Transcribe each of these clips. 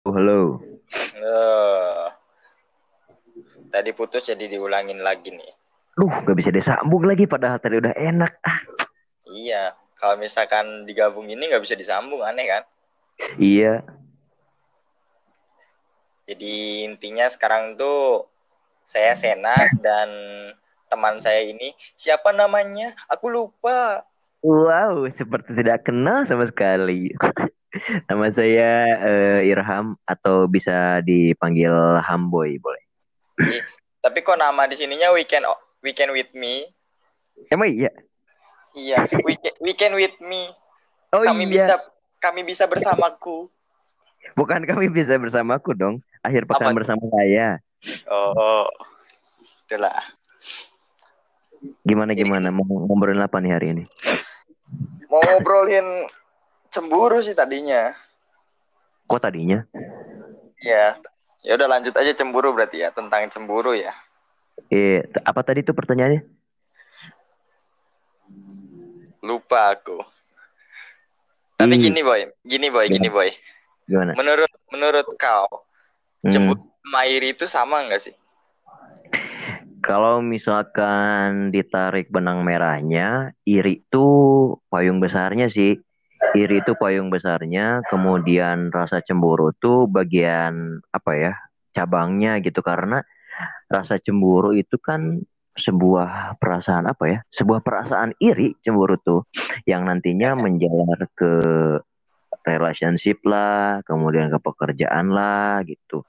Oh, halo. Eh, tadi putus jadi diulangin lagi nih. Duh, gak bisa disambung lagi padahal tadi udah enak. Ah, Iya, kalau misalkan digabung ini nggak bisa disambung, aneh kan? iya. Jadi intinya sekarang tuh saya Sena dan teman saya ini siapa namanya? Aku lupa. Wow, seperti tidak kenal sama sekali. Nama saya eh, Irham atau bisa dipanggil Hamboy, boleh. Tapi kok nama di sininya weekend weekend with me? Emang iya? Iya, weekend, weekend with me. Oh kami iya. bisa kami bisa bersamaku. Bukan kami bisa bersamaku dong. Akhir pekan Apa? bersama saya. Oh, itulah. Gimana gimana? Mau ngobrolin apa nih hari ini? Mau ngobrolin cemburu sih tadinya. Kok tadinya? Ya, ya udah lanjut aja cemburu berarti ya tentang cemburu ya. Eh, apa tadi tuh pertanyaannya? Lupa aku. Tapi Ih. gini boy, gini boy, gini boy. Gimana? Menurut menurut kau Hmm. cemburu sama iri itu sama nggak sih? Kalau misalkan ditarik benang merahnya, iri itu payung besarnya sih. Iri itu payung besarnya, kemudian rasa cemburu tuh bagian apa ya? Cabangnya gitu karena rasa cemburu itu kan sebuah perasaan apa ya? Sebuah perasaan iri cemburu tuh yang nantinya menjalar ke relationship lah, kemudian ke pekerjaan lah gitu.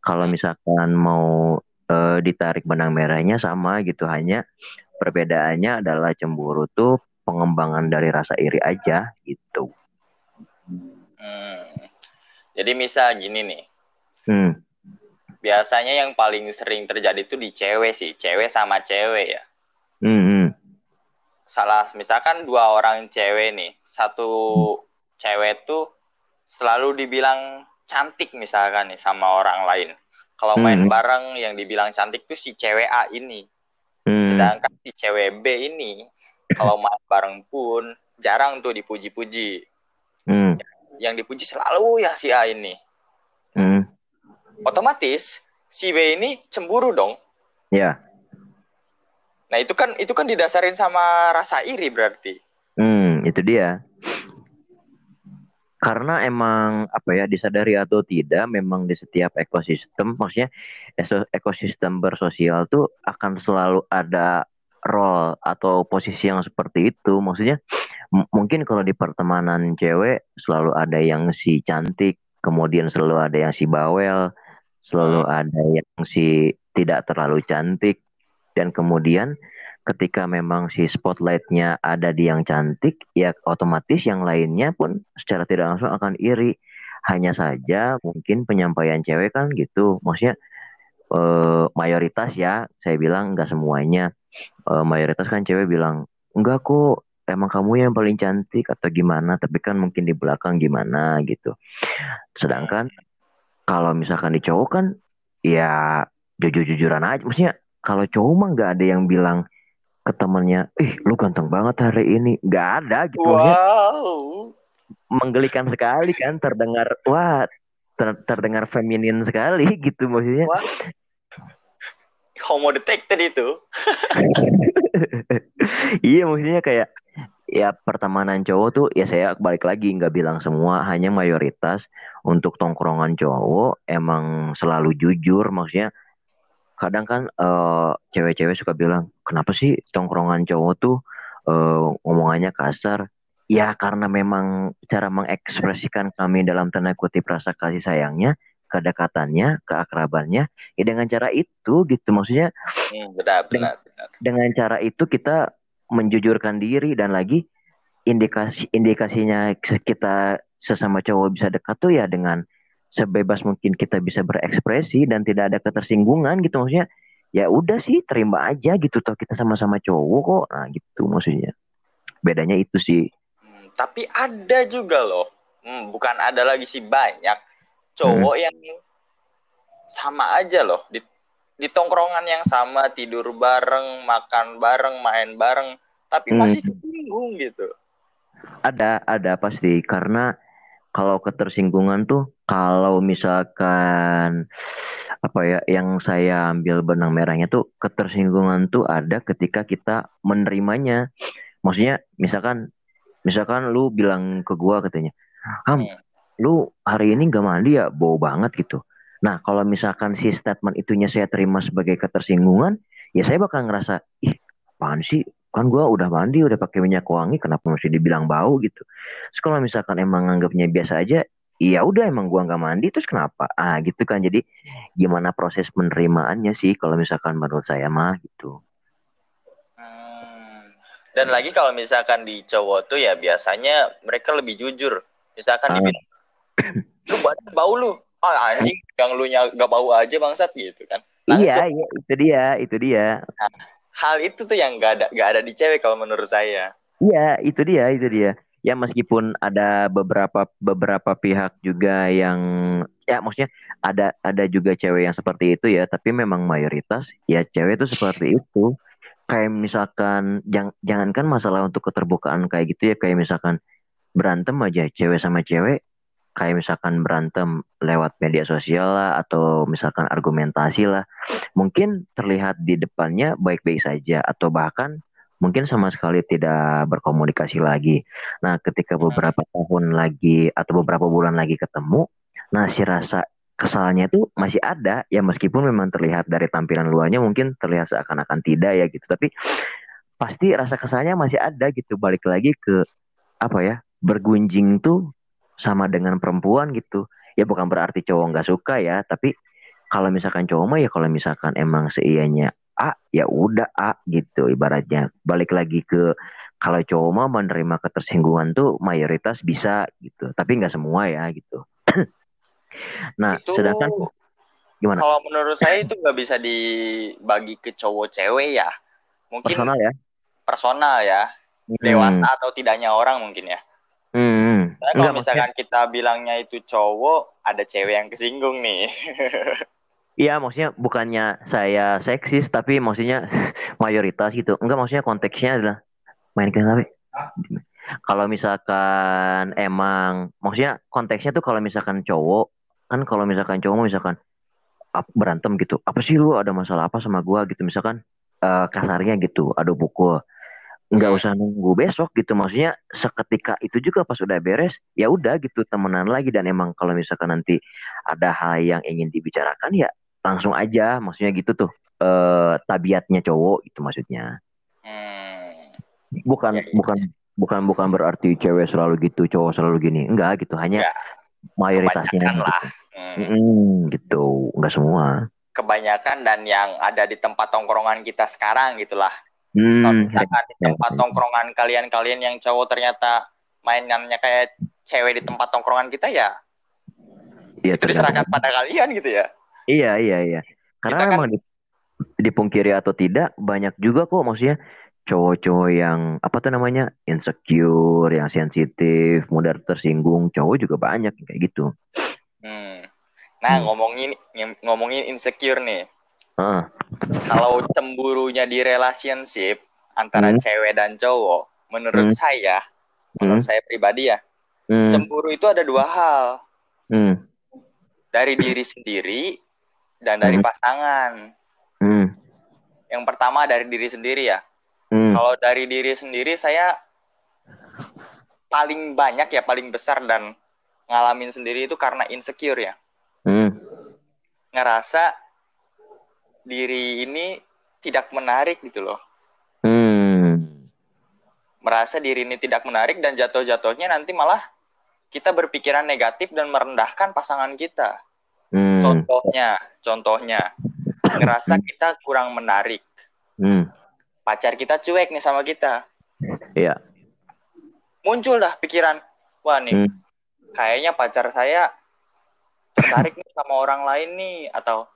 Kalau misalkan mau eh, ditarik benang merahnya sama gitu hanya perbedaannya adalah cemburu tuh pengembangan dari rasa iri aja gitu. Hmm. Jadi misal gini nih, Hmm, biasanya yang paling sering terjadi itu di cewek sih, cewek sama cewek ya. hmm, hmm. Salah, misalkan dua orang cewek nih, satu cewek tuh selalu dibilang cantik misalkan nih sama orang lain. Kalau main Hmm. bareng yang dibilang cantik tuh si cewek A ini. Hmm, Sedangkan si cewek B ini kalau main bareng pun jarang tuh dipuji-puji. hmm, Yang dipuji selalu ya si A ini. hmm. Otomatis si B ini cemburu dong. Ya, Nah, itu kan itu kan didasarin sama rasa iri berarti. hmm, itu dia. Karena emang apa ya disadari atau tidak, memang di setiap ekosistem, maksudnya ekosistem bersosial tuh akan selalu ada role atau posisi yang seperti itu. Maksudnya mungkin kalau di pertemanan cewek selalu ada yang si cantik, kemudian selalu ada yang si bawel, selalu ada yang si tidak terlalu cantik, dan kemudian ketika memang si spotlightnya ada di yang cantik, ya otomatis yang lainnya pun secara tidak langsung akan iri. Hanya saja mungkin penyampaian cewek kan gitu, maksudnya eh, mayoritas ya, saya bilang nggak semuanya. Eh, mayoritas kan cewek bilang enggak kok, emang kamu yang paling cantik atau gimana? Tapi kan mungkin di belakang gimana gitu. Sedangkan kalau misalkan di cowok kan, ya jujur-jujuran aja. Maksudnya kalau cowok mah nggak ada yang bilang ke temennya, ih lu ganteng banget hari ini. Nggak ada gitu. Wow. menggelikan sekali kan, terdengar, wah ter- terdengar feminin sekali gitu maksudnya. Homo detected itu. Iya maksudnya kayak ya pertemanan cowok tuh ya saya balik lagi nggak bilang semua hanya mayoritas untuk tongkrongan cowok emang selalu jujur maksudnya kadang kan eh, cewek-cewek suka bilang kenapa sih tongkrongan cowok tuh eh, ngomongannya kasar ya karena memang cara mengekspresikan kami dalam tanda kutip rasa kasih sayangnya kedekatannya keakrabannya ya dengan cara itu gitu. Maksudnya Hmm, benar, benar, benar. dengan cara itu kita menjujurkan diri dan lagi indikasi indikasinya kita sesama cowok bisa dekat tuh ya dengan sebebas mungkin kita bisa berekspresi dan tidak ada ketersinggungan gitu. Maksudnya ya udah sih terima aja gitu toh kita sama-sama cowok kok. Nah gitu maksudnya. Bedanya itu sih. Hmm, tapi ada juga loh. Hmm, bukan ada lagi sih banyak cowok yang sama aja loh di di tongkrongan yang sama tidur bareng, makan bareng, main bareng, tapi Hmm. masih tersinggung gitu. ada ada pasti karena kalau ketersinggungan tuh kalau misalkan apa ya yang saya ambil benang merahnya tuh ketersinggungan tuh ada ketika kita menerimanya. Maksudnya misalkan misalkan lu bilang ke gua katanya, "Ham, hmm. Lu hari ini gak mandi ya? Bau banget gitu." Nah, kalau misalkan si statement itunya saya terima sebagai ketersinggungan, ya saya bakal ngerasa, "Ih, apaan sih? Kan gua udah mandi, udah pakai minyak wangi, kenapa masih dibilang bau gitu?" Terus kalau misalkan emang nganggapnya biasa aja, iya udah emang gua nggak mandi terus kenapa ah gitu kan jadi gimana proses penerimaannya sih kalau misalkan menurut saya mah gitu hmm. dan lagi kalau misalkan di cowok tuh ya biasanya mereka lebih jujur misalkan ah. dibilang lu badan bau lu. Ah anjing yang lu nggak bau aja bangsat gitu kan. Iya iya itu dia itu dia. Nah, hal itu tuh yang gak ada gak ada di cewek kalau menurut saya. Iya itu dia itu dia. Ya meskipun ada beberapa beberapa pihak juga yang ya maksudnya ada ada juga cewek yang seperti itu ya tapi memang mayoritas ya cewek itu seperti itu. Kayak misalkan jang, jangankan masalah untuk keterbukaan kayak gitu ya kayak misalkan berantem aja cewek sama cewek kayak misalkan berantem lewat media sosial lah atau misalkan argumentasi lah mungkin terlihat di depannya baik-baik saja atau bahkan mungkin sama sekali tidak berkomunikasi lagi. Nah, ketika hmm. beberapa tahun lagi atau beberapa bulan lagi ketemu, nah si rasa kesalnya itu masih ada ya meskipun memang terlihat dari tampilan luarnya mungkin terlihat seakan-akan tidak ya gitu, tapi pasti rasa kesalnya masih ada gitu. Balik lagi ke apa ya? Bergunjing tuh sama dengan perempuan gitu. Ya bukan berarti cowok nggak suka ya, tapi kalau misalkan cowok mah ya kalau misalkan emang seianya A ya udah A gitu ibaratnya. Balik lagi ke kalau cowok mah menerima ketersinggungan tuh mayoritas bisa gitu. Tapi nggak semua ya gitu. Nah itu, sedangkan gimana? kalau menurut saya itu nggak bisa dibagi ke cowok cewek ya. Mungkin personal ya? personal ya. Hmm. dewasa atau tidaknya orang mungkin ya. Hmm. Karena kalau misalkan maksudnya... kita bilangnya itu cowok ada cewek yang kesinggung nih. Iya, maksudnya bukannya saya seksis, tapi maksudnya mayoritas gitu. Enggak, maksudnya konteksnya adalah main ke Kalau misalkan emang, maksudnya konteksnya tuh kalau misalkan cowok, kan kalau misalkan cowok misalkan berantem gitu, apa sih lu ada masalah apa sama gua gitu, misalkan uh, kasarnya gitu, ada pukul, nggak usah nunggu besok gitu, maksudnya seketika itu juga pas udah beres, ya udah gitu temenan lagi. Dan emang kalau misalkan nanti ada hal yang ingin dibicarakan ya langsung aja. Maksudnya gitu tuh. Eh tabiatnya cowok itu maksudnya. Hmm. bukan ya, ya. bukan bukan bukan berarti cewek selalu gitu cowok selalu gini. Enggak gitu. Hanya ya, mayoritasnya gitu. lah. Hmm. Hmm, gitu. Enggak semua. Kebanyakan dan yang ada di tempat tongkrongan kita sekarang gitulah hmm, kalau misalkan di tempat tongkrongan kalian-kalian yang cowok ternyata mainannya kayak cewek di tempat tongkrongan kita ya, ya itu diserahkan pada kalian gitu ya Iya iya iya. Karena kan, memang dipungkiri atau tidak banyak juga kok maksudnya cowok-cowok yang apa tuh namanya insecure, yang sensitif, mudah tersinggung, cowok juga banyak kayak gitu. Hmm. Nah hmm. ngomongin ngomongin insecure nih. Uh. Kalau cemburunya di relationship antara hmm. cewek dan cowok, menurut hmm. saya, menurut hmm. saya pribadi ya, hmm. cemburu itu ada dua hal. Hmm. Dari diri sendiri dan dari hmm. pasangan. Hmm. Yang pertama dari diri sendiri ya. Hmm. Kalau dari diri sendiri saya paling banyak ya paling besar dan ngalamin sendiri itu karena insecure ya. Hmm. Ngerasa diri ini tidak menarik gitu loh. Hmm. Merasa diri ini tidak menarik dan jatuh-jatuhnya nanti malah kita berpikiran negatif dan merendahkan pasangan kita. Hmm. Contohnya, contohnya ngerasa hmm. kita kurang menarik. Hmm. Pacar kita cuek nih sama kita. Iya. Muncul dah pikiran, wah nih, hmm. kayaknya pacar saya tertarik nih sama orang lain nih atau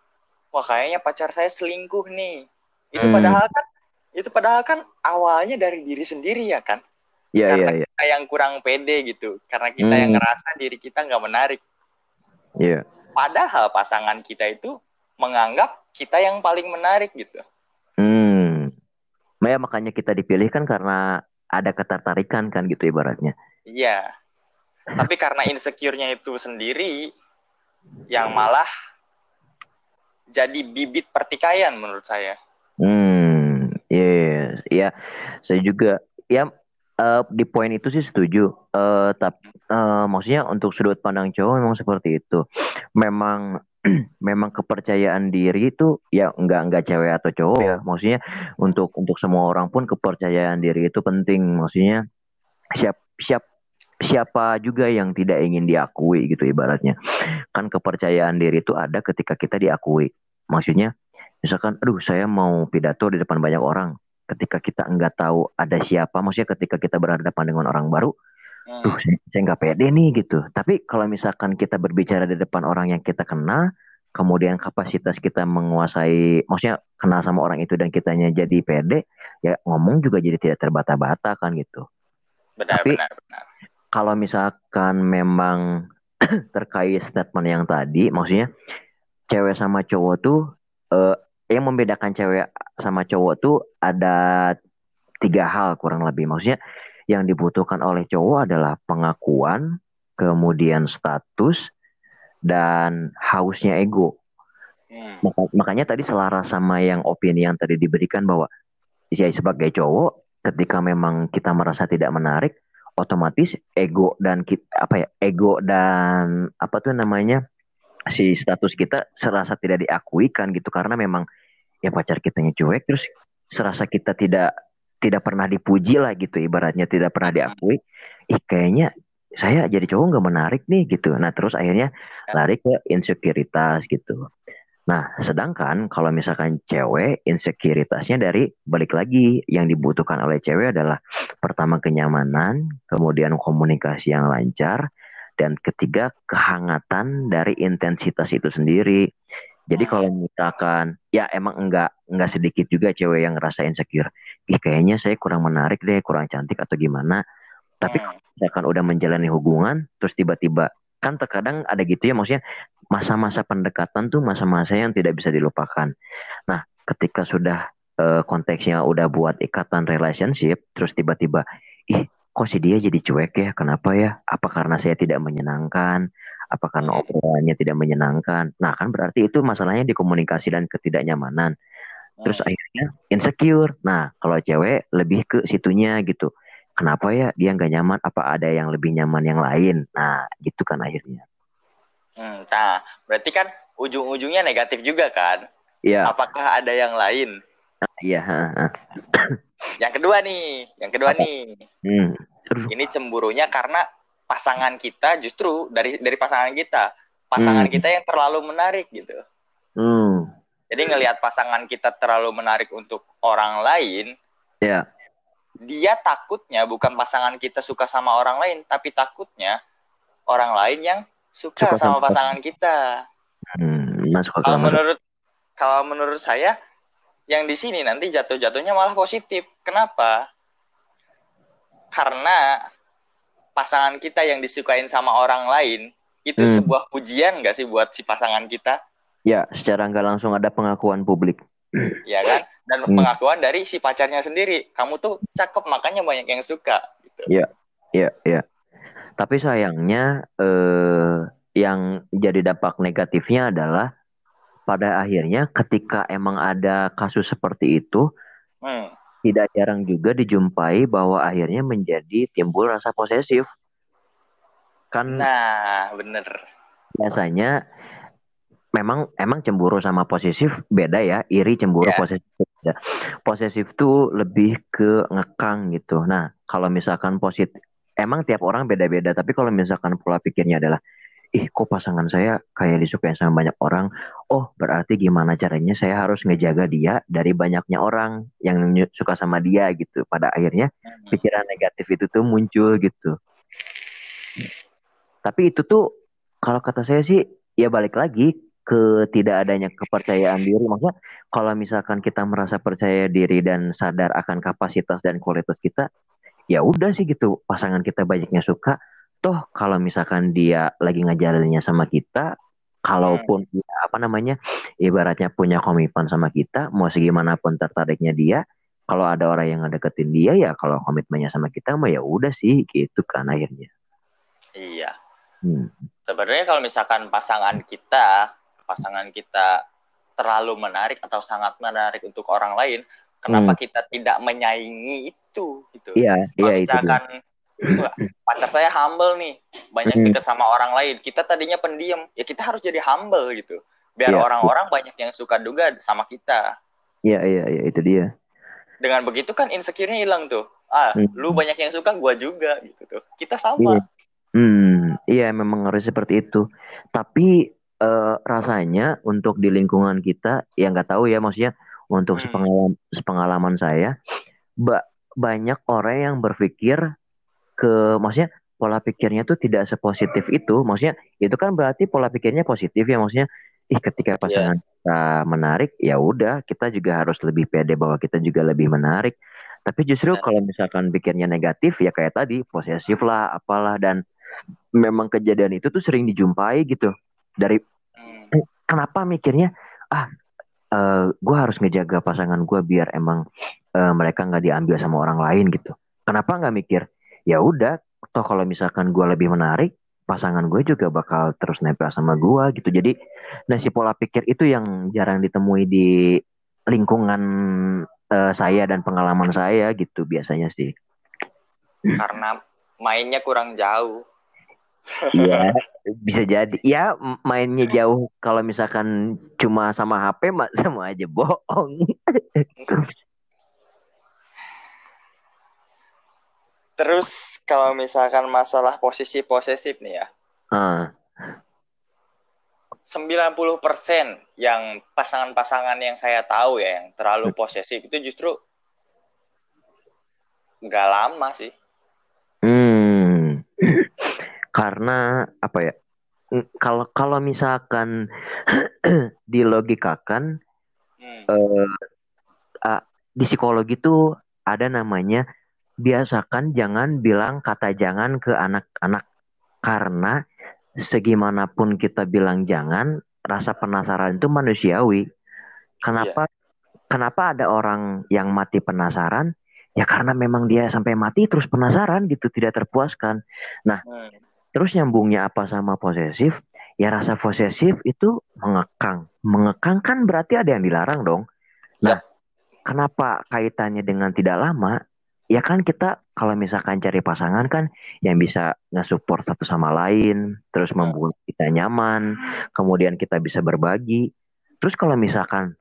wah kayaknya pacar saya selingkuh nih. Itu hmm. padahal kan itu padahal kan awalnya dari diri sendiri ya kan. Iya, iya, iya. Kita yang kurang pede gitu. Karena kita hmm. yang ngerasa diri kita nggak menarik. Iya. Padahal pasangan kita itu menganggap kita yang paling menarik gitu. Hmm. Ya makanya kita dipilih kan karena ada ketertarikan kan gitu ibaratnya. Iya. tapi karena insecure-nya itu sendiri yang malah jadi bibit pertikaian menurut saya. Hmm, iya, yeah, iya. Saya juga ya uh, di poin itu sih setuju. Uh, tapi uh, maksudnya untuk sudut pandang cowok memang seperti itu. Memang memang kepercayaan diri itu ya enggak enggak cewek atau cowok ya. Maksudnya untuk untuk semua orang pun kepercayaan diri itu penting. Maksudnya siap siap siapa juga yang tidak ingin diakui gitu ibaratnya. Kan kepercayaan diri itu ada ketika kita diakui. Maksudnya misalkan aduh saya mau pidato di depan banyak orang ketika kita enggak tahu ada siapa maksudnya ketika kita berhadapan dengan orang baru hmm. duh saya, saya nggak pede nih gitu tapi kalau misalkan kita berbicara di depan orang yang kita kenal kemudian kapasitas kita menguasai maksudnya kenal sama orang itu dan kitanya jadi pede ya ngomong juga jadi tidak terbata-bata kan gitu benar tapi benar, benar. kalau misalkan memang terkait statement yang tadi maksudnya cewek sama cowok tuh uh, yang membedakan cewek sama cowok tuh ada tiga hal kurang lebih maksudnya yang dibutuhkan oleh cowok adalah pengakuan kemudian status dan hausnya ego hmm. Maka, makanya tadi selaras sama yang opini yang tadi diberikan bahwa ya sebagai cowok ketika memang kita merasa tidak menarik otomatis ego dan kita apa ya ego dan apa tuh namanya si status kita serasa tidak diakui kan gitu karena memang ya pacar kitanya cuek terus serasa kita tidak tidak pernah dipuji lah gitu ibaratnya tidak pernah diakui. Ih kayaknya saya jadi cowok nggak menarik nih gitu. Nah terus akhirnya lari ke insekuritas gitu. Nah sedangkan kalau misalkan cewek insekuritasnya dari balik lagi. Yang dibutuhkan oleh cewek adalah pertama kenyamanan kemudian komunikasi yang lancar dan ketiga kehangatan dari intensitas itu sendiri jadi kalau misalkan ya emang enggak enggak sedikit juga cewek yang ngerasa insecure. Ih kayaknya saya kurang menarik deh, kurang cantik atau gimana. Tapi kalau misalkan udah menjalani hubungan terus tiba-tiba kan terkadang ada gitu ya maksudnya masa-masa pendekatan tuh masa-masa yang tidak bisa dilupakan. Nah, ketika sudah uh, konteksnya udah buat ikatan relationship terus tiba-tiba ih kok si dia jadi cuek ya? Kenapa ya? Apa karena saya tidak menyenangkan? apa karena obrolannya tidak menyenangkan? Nah kan berarti itu masalahnya di komunikasi dan ketidaknyamanan. Terus hmm. akhirnya insecure. Nah kalau cewek lebih ke situnya gitu. Kenapa ya dia nggak nyaman? Apa ada yang lebih nyaman yang lain? Nah gitu kan akhirnya. Hmm, nah berarti kan ujung-ujungnya negatif juga kan? Iya. apakah ada yang lain? Iya yang kedua nih yang kedua nih hmm. ini cemburunya karena pasangan kita justru dari dari pasangan kita pasangan hmm. kita yang terlalu menarik gitu hmm. jadi ngelihat pasangan kita terlalu menarik untuk orang lain ya yeah. dia takutnya bukan pasangan kita suka sama orang lain tapi takutnya orang lain yang suka, suka sama, sama pasangan kita hmm, kalau menurut kalau menurut saya yang di sini nanti jatuh-jatuhnya malah positif kenapa karena pasangan kita yang disukain sama orang lain itu hmm. sebuah pujian gak sih buat si pasangan kita? Ya, secara nggak langsung ada pengakuan publik. Ya kan? Dan hmm. pengakuan dari si pacarnya sendiri. Kamu tuh cakep makanya banyak yang suka. Gitu. Ya, ya, ya. Tapi sayangnya eh, yang jadi dampak negatifnya adalah pada akhirnya ketika emang ada kasus seperti itu, hmm tidak jarang juga dijumpai bahwa akhirnya menjadi timbul rasa posesif. Kan Nah, bener. Biasanya memang emang cemburu sama posesif beda ya, iri cemburu yeah. posesif beda. Posesif tuh lebih ke ngekang gitu. Nah, kalau misalkan positif emang tiap orang beda-beda, tapi kalau misalkan pola pikirnya adalah ih kok pasangan saya kayak disukai sama banyak orang? Oh berarti gimana caranya saya harus ngejaga dia dari banyaknya orang yang suka sama dia gitu. Pada akhirnya hmm. pikiran negatif itu tuh muncul gitu. Tapi itu tuh kalau kata saya sih ya balik lagi ke tidak adanya kepercayaan diri. Maksudnya kalau misalkan kita merasa percaya diri dan sadar akan kapasitas dan kualitas kita ya udah sih gitu. Pasangan kita banyaknya suka toh kalau misalkan dia lagi ngajarinnya sama kita kalaupun hmm. dia, apa namanya ibaratnya punya komitmen sama kita mau segimanapun tertariknya dia kalau ada orang yang ngedeketin dia ya kalau komitmennya sama kita mah ya udah sih gitu kan akhirnya Iya. Hmm. Sebenarnya kalau misalkan pasangan kita, pasangan kita terlalu menarik atau sangat menarik untuk orang lain, kenapa Hmm. kita tidak menyaingi itu gitu. Iya, iya itu. misalkan pacar saya humble nih, banyak Hmm. deket sama orang lain. Kita tadinya pendiam, ya kita harus jadi humble gitu. Biar Iya. orang-orang banyak yang suka juga sama kita. Iya, iya, iya itu dia. Dengan begitu kan insecure-nya hilang tuh. Ah, Hmm. lu banyak yang suka, gua juga gitu tuh. Kita sama. Iya. Hmm, iya memang harus seperti itu. Tapi eh, rasanya untuk di lingkungan kita, ya nggak tahu ya maksudnya untuk Hmm. sepengalaman, sepengalaman saya, ba- banyak orang yang berpikir ke, maksudnya pola pikirnya tuh tidak sepositif itu. Maksudnya itu kan berarti pola pikirnya positif ya maksudnya. Ih ketika pasangan kita menarik, ya udah kita juga harus lebih pede bahwa kita juga lebih menarik. Tapi justru Benar. kalau misalkan pikirnya negatif ya kayak tadi posesif lah apalah dan memang kejadian itu tuh sering dijumpai gitu dari Hmm. kenapa mikirnya ah gue harus ngejaga pasangan gue biar emang eh, mereka nggak diambil sama orang lain gitu kenapa nggak mikir ya udah toh kalau misalkan gue lebih menarik pasangan gue juga bakal terus nempel sama gue gitu jadi nah si pola pikir itu yang jarang ditemui di lingkungan eh, saya dan pengalaman saya gitu biasanya sih Karena mainnya kurang jauh. Iya, bisa jadi. Ya, mainnya jauh kalau misalkan cuma sama HP mah sama aja bohong. Terus kalau misalkan masalah posisi posesif nih ya, Ah, 90% yang pasangan-pasangan yang saya tahu ya yang terlalu posesif itu justru nggak lama sih. hmm. Karena apa ya? Kalau kalau misalkan dilogikakan Hmm. eh, di psikologi tuh ada namanya biasakan jangan bilang kata jangan ke anak-anak. Karena segimanapun kita bilang jangan rasa penasaran itu manusiawi. Kenapa kenapa ada orang yang mati penasaran? Ya karena memang dia sampai mati terus penasaran gitu tidak terpuaskan. Hmm. terus nyambungnya apa sama posesif? Ya rasa posesif itu mengekang. Mengekang kan berarti ada yang dilarang dong. Nah kenapa kaitannya dengan tidak lama ya kan kita kalau misalkan cari pasangan kan yang bisa nge-support satu sama lain terus membuat kita nyaman kemudian kita bisa berbagi terus kalau misalkan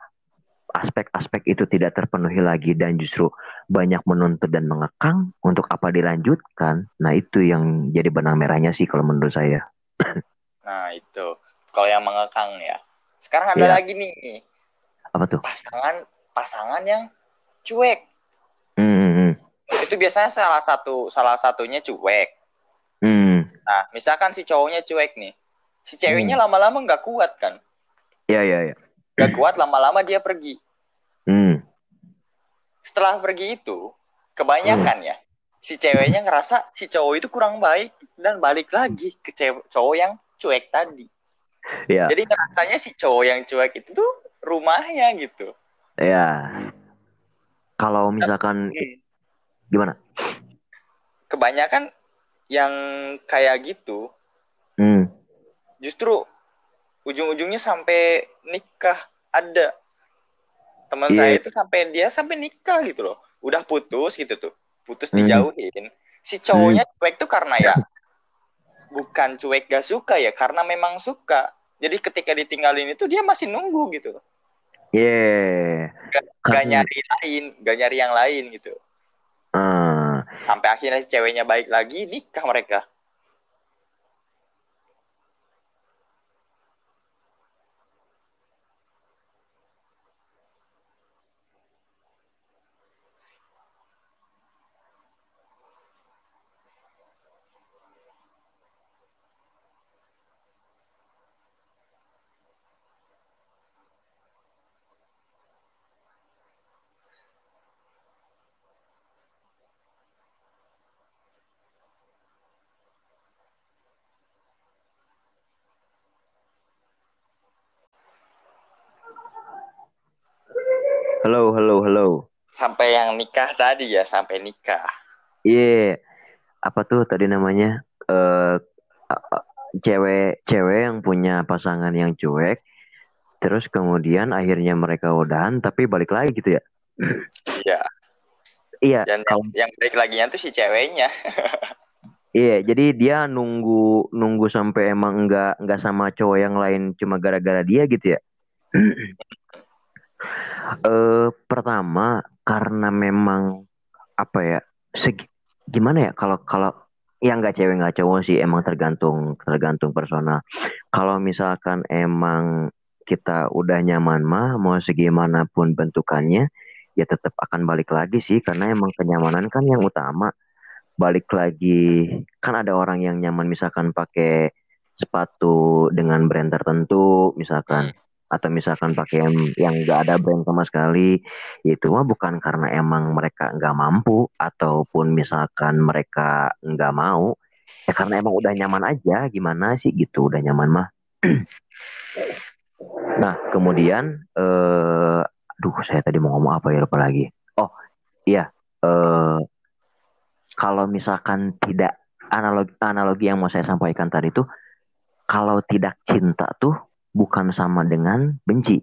aspek-aspek itu tidak terpenuhi lagi dan justru banyak menuntut dan mengekang untuk apa dilanjutkan nah itu yang jadi benang merahnya sih kalau menurut saya Nah itu kalau yang mengekang ya. Sekarang ada Iya. lagi nih apa tuh pasangan pasangan yang cuek. Hmm, hmm, hmm. Itu biasanya salah satu salah satunya cuek. Hmm, Nah misalkan si cowoknya cuek nih, si ceweknya lama-lama nggak kuat kan? ya ya ya. Nggak kuat lama-lama dia pergi. Hmm, Setelah pergi itu kebanyakan ya si ceweknya ngerasa si cowok itu kurang baik dan balik lagi ke cowok yang cuek tadi. ya, Jadi ngerasanya si cowok yang cuek itu tuh rumahnya gitu. ya. Kalau misalkan gimana? Kebanyakan yang kayak gitu Hmm, justru ujung-ujungnya sampai nikah. Ada. Teman Iya. saya itu sampai dia sampai nikah gitu loh. Udah putus gitu tuh. Putus Hmm. dijauhin. Si cowoknya cuek tuh karena ya bukan cuek gak suka ya karena memang suka. Jadi ketika ditinggalin itu dia masih nunggu gitu. Yeah. gak Karena- nyari lain gak nyari yang lain gitu sampai akhirnya si ceweknya baik lagi nikah mereka halo, halo, halo. Sampai yang nikah tadi ya sampai nikah. Iya, apa tuh tadi namanya? Eh cewek-cewek yang punya pasangan yang cuek terus kemudian akhirnya mereka udahan tapi balik lagi gitu ya? Iya. Iya dan kalau yang balik lagi tuh si ceweknya. Iya, jadi dia nunggu nunggu sampai emang enggak enggak sama cowok yang lain cuma gara-gara dia gitu ya. eh pertama karena memang apa ya segi, gimana ya kalau kalau yang nggak cewek nggak cowok sih emang tergantung tergantung personal kalau misalkan emang kita udah nyaman mah mau segimanapun bentukannya ya tetap akan balik lagi sih karena emang kenyamanan kan yang utama. Balik lagi kan ada orang yang nyaman misalkan pakai sepatu dengan brand tertentu misalkan atau misalkan pakai yang nggak ada brand sama sekali itu mah bukan karena emang mereka nggak mampu ataupun misalkan mereka nggak mau ya karena emang udah nyaman aja gimana sih gitu udah nyaman mah. Nah kemudian eh duh saya tadi mau ngomong apa ya lupa lagi. Oh iya eh kalau misalkan tidak analogi analogi yang mau saya sampaikan tadi tuh kalau tidak cinta tuh bukan sama dengan benci.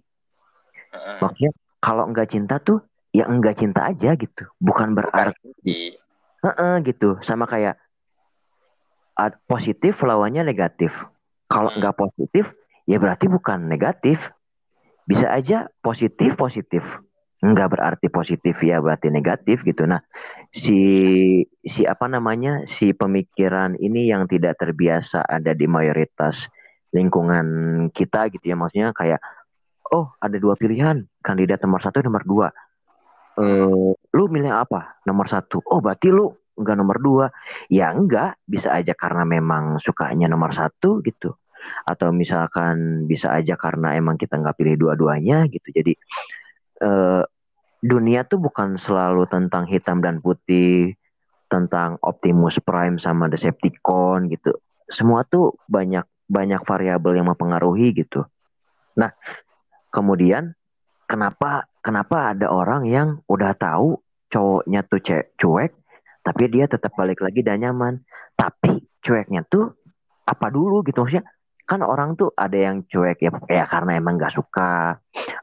Maksudnya kalau enggak cinta tuh ya enggak cinta aja gitu, bukan berarti. Heeh gitu, sama kayak positif lawannya negatif. Kalau enggak positif ya berarti bukan negatif. Bisa aja positif positif. Enggak berarti positif ya berarti negatif gitu. Nah, si si apa namanya? si pemikiran ini yang tidak terbiasa ada di mayoritas lingkungan kita gitu ya. Maksudnya kayak oh ada dua pilihan. Kandidat nomor satu nomor dua. Uh, lu milih apa? Nomor satu. Oh berarti lu enggak nomor dua. Ya enggak bisa aja karena memang sukanya nomor satu gitu. Atau misalkan bisa aja karena emang kita nggak pilih dua-duanya gitu. Jadi uh, dunia tuh bukan selalu tentang hitam dan putih tentang Optimus Prime sama Decepticon gitu. Semua tuh banyak banyak variabel yang mempengaruhi gitu. Nah, kemudian kenapa kenapa ada orang yang udah tahu cowoknya tuh cuek, tapi dia tetap balik lagi dan nyaman. Tapi cueknya tuh apa dulu gitu maksudnya? Kan orang tuh ada yang cuek ya, ya karena emang nggak suka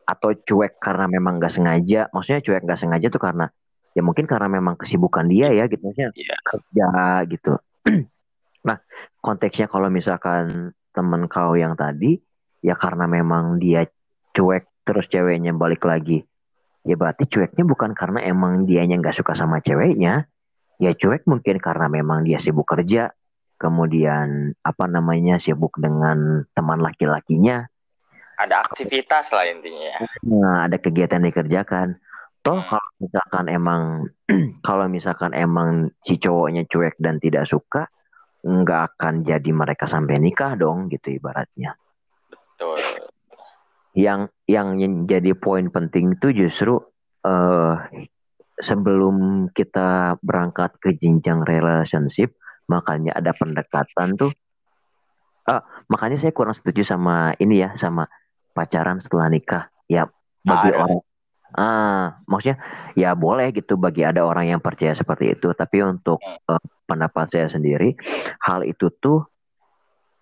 atau cuek karena memang nggak sengaja. Maksudnya cuek nggak sengaja tuh karena ya mungkin karena memang kesibukan dia ya gitu maksudnya yeah. kerja gitu. Nah, konteksnya kalau misalkan temen kau yang tadi, ya karena memang dia cuek terus ceweknya balik lagi. Ya berarti cueknya bukan karena emang dianya nggak suka sama ceweknya. Ya cuek mungkin karena memang dia sibuk kerja. Kemudian apa namanya sibuk dengan teman laki-lakinya. Ada aktivitas lah intinya. Ya. Nah, ada kegiatan dikerjakan. Toh hmm. kalau misalkan emang kalau misalkan emang si cowoknya cuek dan tidak suka, nggak akan jadi mereka sampai nikah dong gitu ibaratnya. Betul. Yang yang jadi poin penting itu justru uh, sebelum kita berangkat ke jenjang relationship makanya ada pendekatan tuh. Uh, makanya saya kurang setuju sama ini ya sama pacaran setelah nikah. Ya bagi ah, orang Ah, maksudnya ya boleh gitu bagi ada orang yang percaya seperti itu, tapi untuk uh, pendapat saya sendiri, hal itu tuh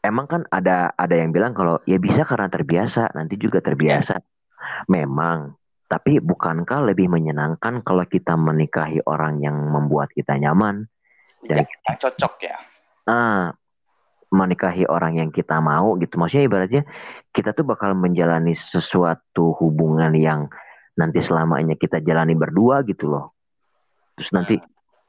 emang kan ada ada yang bilang kalau ya bisa karena terbiasa, nanti juga terbiasa. Memang, tapi bukankah lebih menyenangkan kalau kita menikahi orang yang membuat kita nyaman dan yang cocok ya? Ah, menikahi orang yang kita mau gitu. Maksudnya ibaratnya kita tuh bakal menjalani sesuatu hubungan yang nanti selamanya kita jalani berdua gitu loh. Terus nanti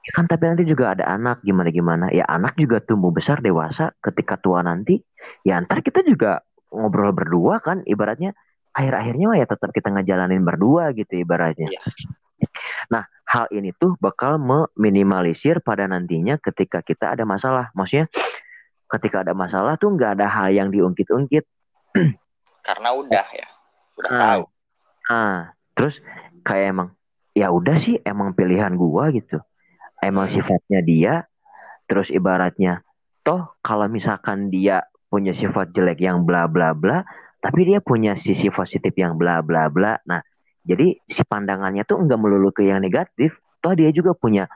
ya kan tapi nanti juga ada anak gimana gimana ya anak juga tumbuh besar dewasa ketika tua nanti ya antar kita juga ngobrol berdua kan ibaratnya akhir-akhirnya ya tetap kita ngejalanin berdua gitu ibaratnya. Ya. Nah hal ini tuh bakal meminimalisir pada nantinya ketika kita ada masalah. Maksudnya ketika ada masalah tuh nggak ada hal yang diungkit-ungkit. Karena udah ya, udah nah, tahu. Ah, terus kayak emang ya udah sih emang pilihan gua gitu. Emang sifatnya dia terus ibaratnya toh kalau misalkan dia punya sifat jelek yang bla bla bla tapi dia punya sisi positif yang bla bla bla nah jadi si pandangannya tuh enggak melulu ke yang negatif toh dia juga punya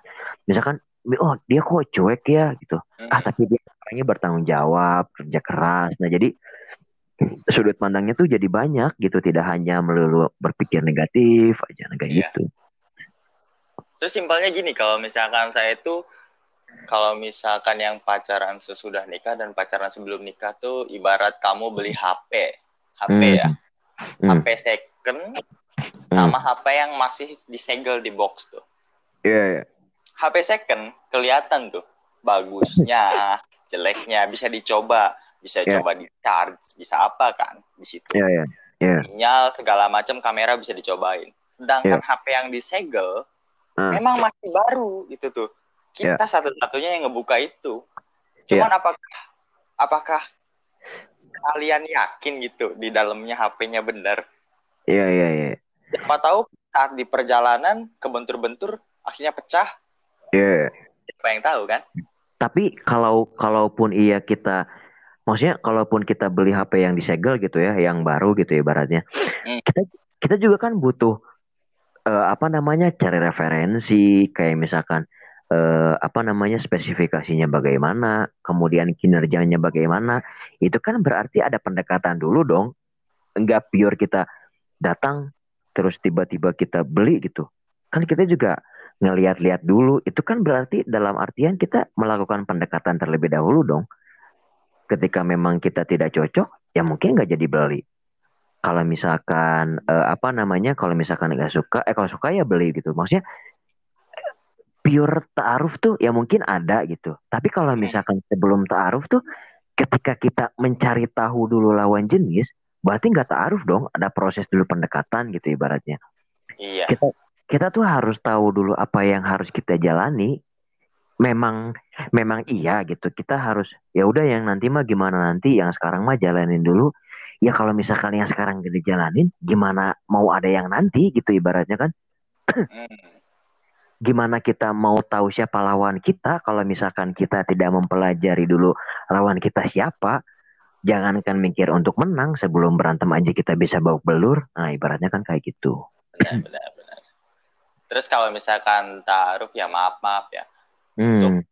misalkan oh dia kok cuek ya? gitu. Hmm. ah tapi dia orangnya bertanggung jawab kerja keras. Nah jadi sudut pandangnya tuh jadi banyak gitu tidak hanya melulu berpikir negatif aja kayak Iya. gitu Terus simpelnya gini, kalau misalkan saya itu kalau misalkan yang pacaran sesudah nikah dan pacaran sebelum nikah tuh ibarat kamu beli HP. HP Hmm. ya. Hmm. HP second sama HP yang masih disegel di box tuh. Iya, iya. HP second kelihatan tuh bagusnya, jeleknya bisa dicoba, bisa Iya. coba di charge, bisa apa kan di situ. Iya, iya. Iya. Sinyal segala macam kamera bisa dicobain. Sedangkan HP yang disegel Ah. memang masih baru gitu tuh. Kita satu-satunya yang ngebuka itu. Cuman apakah apakah kalian yakin gitu di dalamnya HP-nya benar? Iya, iya, iya. Siapa tahu saat di perjalanan kebentur-bentur akhirnya pecah. Iya. Siapa yang tahu kan? Tapi kalau kalaupun iya kita maksudnya kalaupun kita beli HP yang disegel gitu ya, yang baru gitu ya ibaratnya. Hmm. Kita kita juga kan butuh eh, apa namanya cari referensi kayak misalkan eh, apa namanya spesifikasinya bagaimana, kemudian kinerjanya bagaimana. Itu kan berarti ada pendekatan dulu dong. Enggak pure kita datang terus tiba-tiba kita beli gitu. Kan kita juga ngelihat-lihat dulu itu kan berarti dalam artian kita melakukan pendekatan terlebih dahulu dong ketika memang kita tidak cocok ya mungkin nggak jadi beli. Kalau misalkan eh, apa namanya kalau misalkan nggak suka eh kalau suka ya beli gitu. Maksudnya pure taaruf tuh ya mungkin ada gitu. Tapi kalau misalkan sebelum taaruf tuh ketika kita mencari tahu dulu lawan jenis berarti nggak taaruf dong. Ada proses dulu pendekatan gitu ibaratnya. Iya. kita kita tuh harus tahu dulu apa yang harus kita jalani. Memang memang iya gitu. Kita harus ya udah yang nanti mah gimana nanti yang sekarang mah jalanin dulu. Ya kalau misalkan yang sekarang gak dijalanin gimana mau ada yang nanti gitu ibaratnya kan? Hmm. gimana kita mau tahu siapa lawan kita kalau misalkan kita tidak mempelajari dulu lawan kita siapa? Jangankan mikir untuk menang sebelum berantem aja kita bisa bawa belur. Nah ibaratnya kan kayak gitu. Benar, benar, benar. Terus kalau misalkan taruh ya maaf maaf ya. Hmm. untuk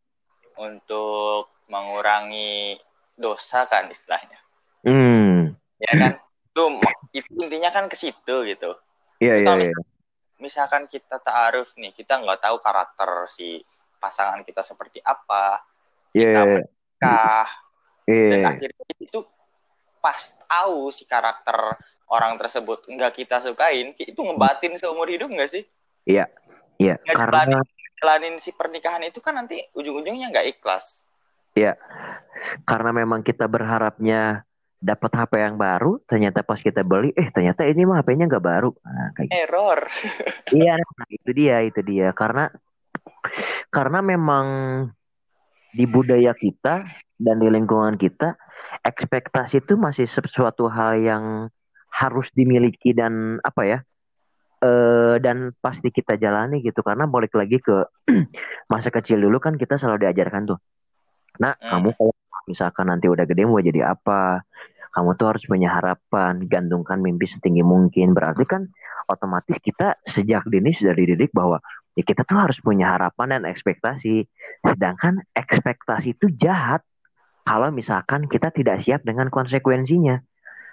mengurangi dosa kan istilahnya. Hmm. Ya kan? Tuh itu intinya kan ke situ gitu. Iya, iya, iya. Misalkan kita taaruf nih, kita nggak tahu karakter si pasangan kita seperti apa, Iya, kita iya, menikah, dan iya. akhirnya itu pas tahu si karakter orang tersebut nggak kita sukain, itu ngebatin seumur hidup nggak sih? Iya, iya. Nggak Karena jalanin, si pernikahan itu kan nanti ujung-ujungnya nggak ikhlas. karena memang kita berharapnya dapat HP yang baru, ternyata pas kita beli, eh ternyata ini mah HP-nya nggak baru. Nah, kayak gitu. Error. Iya, nah, itu dia, itu dia. Karena karena memang di budaya kita dan di lingkungan kita, ekspektasi itu masih sesuatu hal yang harus dimiliki dan apa ya? Eh dan pasti kita jalani gitu karena balik lagi ke masa kecil dulu kan kita selalu diajarkan tuh. Nah, Hmm. kamu kalau misalkan nanti udah gede mau jadi apa? Kamu tuh harus punya harapan, gantungkan mimpi setinggi mungkin. Berarti kan otomatis kita sejak dini sudah dididik bahwa ya kita tuh harus punya harapan dan ekspektasi. Sedangkan ekspektasi itu jahat kalau misalkan kita tidak siap dengan konsekuensinya.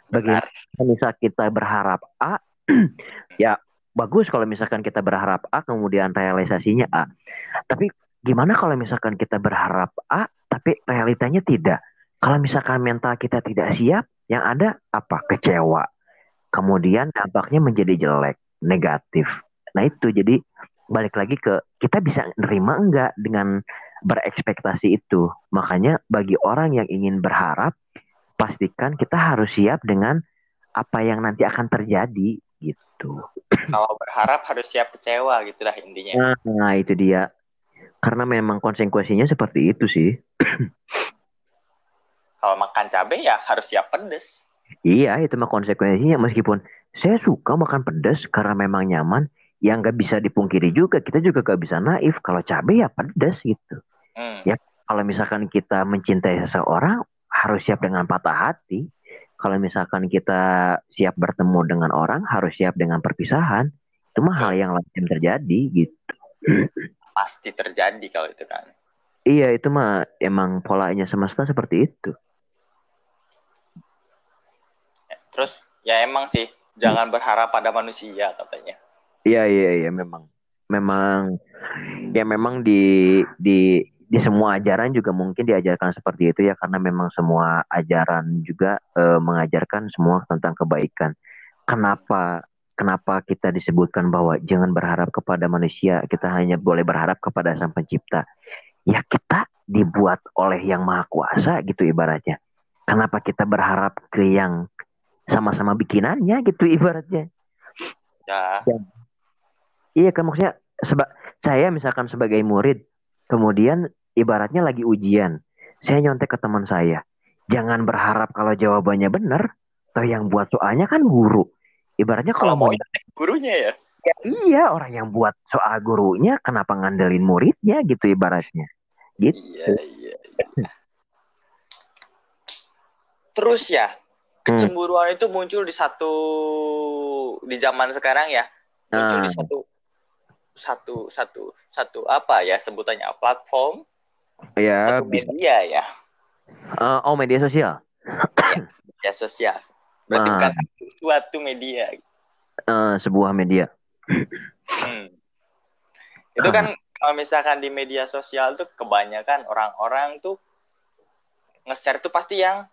Bagaimana misal kita berharap A, ya bagus kalau misalkan kita berharap A kemudian realisasinya A. Tapi gimana kalau misalkan kita berharap A tapi realitanya tidak? Kalau misalkan mental kita tidak siap, yang ada apa? Kecewa. Kemudian dampaknya menjadi jelek, negatif. Nah itu jadi balik lagi ke kita bisa nerima enggak dengan berekspektasi itu. Makanya bagi orang yang ingin berharap, pastikan kita harus siap dengan apa yang nanti akan terjadi gitu. Kalau berharap harus siap kecewa gitu lah intinya. Nah, nah, itu dia. Karena memang konsekuensinya seperti itu sih. Kalau makan cabai ya harus siap pedes. Iya, itu mah konsekuensinya meskipun saya suka makan pedas karena memang nyaman, yang nggak bisa dipungkiri juga kita juga gak bisa naif kalau cabai ya pedas gitu. Hmm. Ya. Kalau misalkan kita mencintai seseorang harus siap dengan patah hati. Kalau misalkan kita siap bertemu dengan orang harus siap dengan perpisahan. Itu mah hal yang lazim terjadi gitu. pasti terjadi kalau itu kan. Iya itu mah emang polanya semesta seperti itu. Terus ya emang sih jangan berharap pada manusia katanya. Iya iya iya memang. Memang ya memang di di di semua ajaran juga mungkin diajarkan seperti itu ya karena memang semua ajaran juga e, mengajarkan semua tentang kebaikan. Kenapa kenapa kita disebutkan bahwa jangan berharap kepada manusia, kita hanya boleh berharap kepada Sang Pencipta. Ya kita dibuat oleh Yang Maha Kuasa gitu ibaratnya. Kenapa kita berharap ke yang sama-sama bikinannya gitu ibaratnya? Ya. ya. Iya kan maksudnya seba saya misalkan sebagai murid kemudian ibaratnya lagi ujian. Saya nyontek ke teman saya. Jangan berharap kalau jawabannya benar. Toh yang buat soalnya kan guru. Ibaratnya kalau, mau gurunya ya. Ya iya, orang yang buat soal gurunya kenapa ngandelin muridnya gitu ibaratnya. Gitu. Iya, iya, iya. Terus ya, hmm. kecemburuan hmm. itu muncul di satu di zaman sekarang ya. Muncul nah. di satu satu satu satu apa ya sebutannya platform Ya, Satu media ya. Uh, oh, media sosial. ya, media sosial. Berarti uh, bukan suatu media. Uh, sebuah media. hmm. Itu kan kalau misalkan di media sosial tuh kebanyakan orang-orang tuh nge-share tuh pasti yang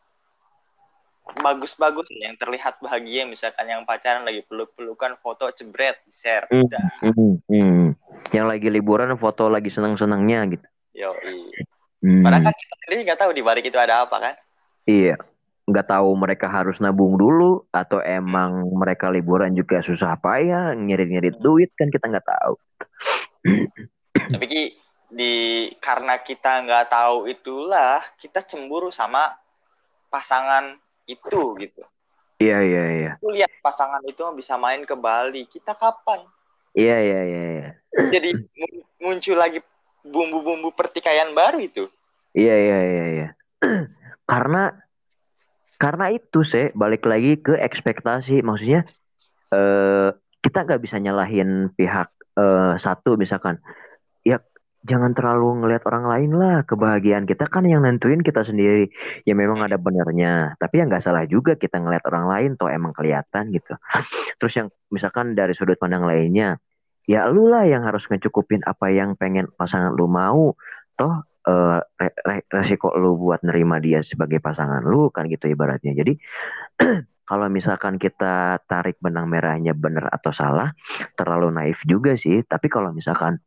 bagus-bagus yang terlihat bahagia misalkan yang pacaran lagi peluk-pelukan foto cebret share mm, mm, mm. yang lagi liburan foto lagi senang-senangnya gitu Yo, hmm. Padahal kan kita sendiri nggak tahu di balik itu ada apa kan? Iya, nggak tahu mereka harus nabung dulu atau emang mereka liburan juga susah payah ngirit-ngirit hmm. duit kan kita nggak tahu. Tapi Ki, di karena kita nggak tahu itulah kita cemburu sama pasangan itu gitu. Iya iya iya. Aku lihat pasangan itu bisa main ke Bali. Kita kapan? Iya iya iya. iya. Jadi muncul lagi bumbu-bumbu pertikaian baru itu. Iya iya iya iya. karena karena itu sih balik lagi ke ekspektasi. Maksudnya eh kita nggak bisa nyalahin pihak eh, satu misalkan. Ya jangan terlalu ngelihat orang lain lah. Kebahagiaan kita kan yang nentuin kita sendiri. Ya memang ada benernya tapi ya nggak salah juga kita ngelihat orang lain toh emang kelihatan gitu. Terus yang misalkan dari sudut pandang lainnya ya lu lah yang harus ngecukupin apa yang pengen pasangan lu mau. Toh uh, re re resiko lu buat nerima dia sebagai pasangan lu kan gitu ibaratnya. Jadi kalau misalkan kita tarik benang merahnya benar atau salah terlalu naif juga sih. Tapi kalau misalkan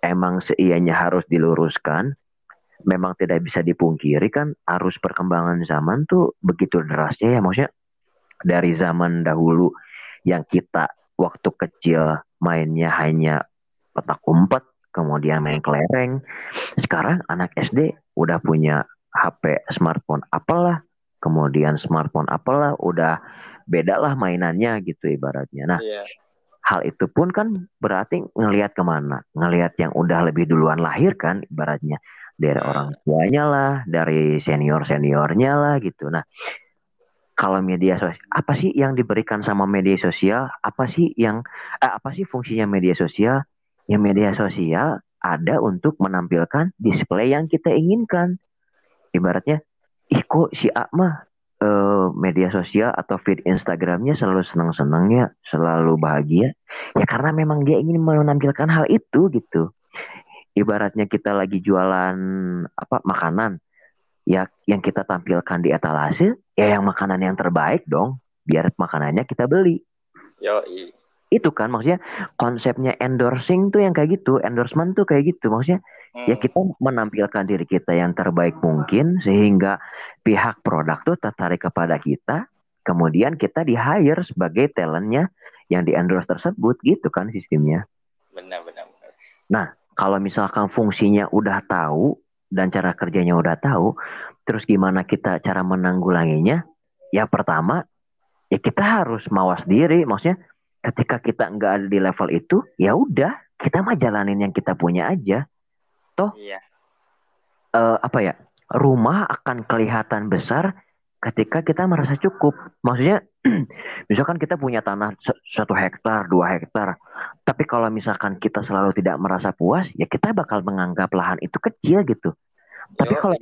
emang seianya harus diluruskan memang tidak bisa dipungkiri kan arus perkembangan zaman tuh begitu derasnya ya. Maksudnya dari zaman dahulu yang kita waktu kecil mainnya hanya petak umpet, kemudian main kelereng. Sekarang anak SD udah punya HP smartphone apalah, kemudian smartphone apalah, udah beda lah mainannya gitu ibaratnya. Nah, yeah. hal itu pun kan berarti ngelihat ke mana? Ngelihat yang udah lebih duluan lahir kan ibaratnya dari iya. orang tuanya lah, dari senior seniornya lah gitu. Nah, kalau media sosial apa sih yang diberikan sama media sosial? Apa sih yang eh, apa sih fungsinya media sosial? Yang media sosial ada untuk menampilkan display yang kita inginkan. Ibaratnya ih kok si Akma eh, media sosial atau feed Instagramnya selalu senang-senangnya selalu bahagia? Ya karena memang dia ingin menampilkan hal itu gitu. Ibaratnya kita lagi jualan apa makanan ya yang kita tampilkan di etalase ya yang makanan yang terbaik dong. Biar makanannya kita beli. Yo itu kan maksudnya konsepnya endorsing tuh yang kayak gitu endorsement tuh kayak gitu. Maksudnya hmm. ya kita menampilkan diri kita yang terbaik mungkin sehingga pihak produk tuh tertarik kepada kita. Kemudian kita di hire sebagai talentnya yang di endorse tersebut. Gitu kan sistemnya. Benar benar, benar. nah kalau misalkan fungsinya udah tahu dan cara kerjanya udah tahu, terus gimana kita cara menanggulanginya? Ya pertama, ya kita harus mawas diri. Maksudnya ketika kita nggak ada di level itu, ya udah kita mah jalanin yang kita punya aja. Toh, iya. uh, apa ya? Rumah akan kelihatan besar ketika kita merasa cukup. Maksudnya, misalkan kita punya tanah satu hektar, dua hektar, Tapi kalau misalkan kita selalu tidak merasa puas, ya kita bakal menganggap lahan itu kecil gitu. Tapi kalau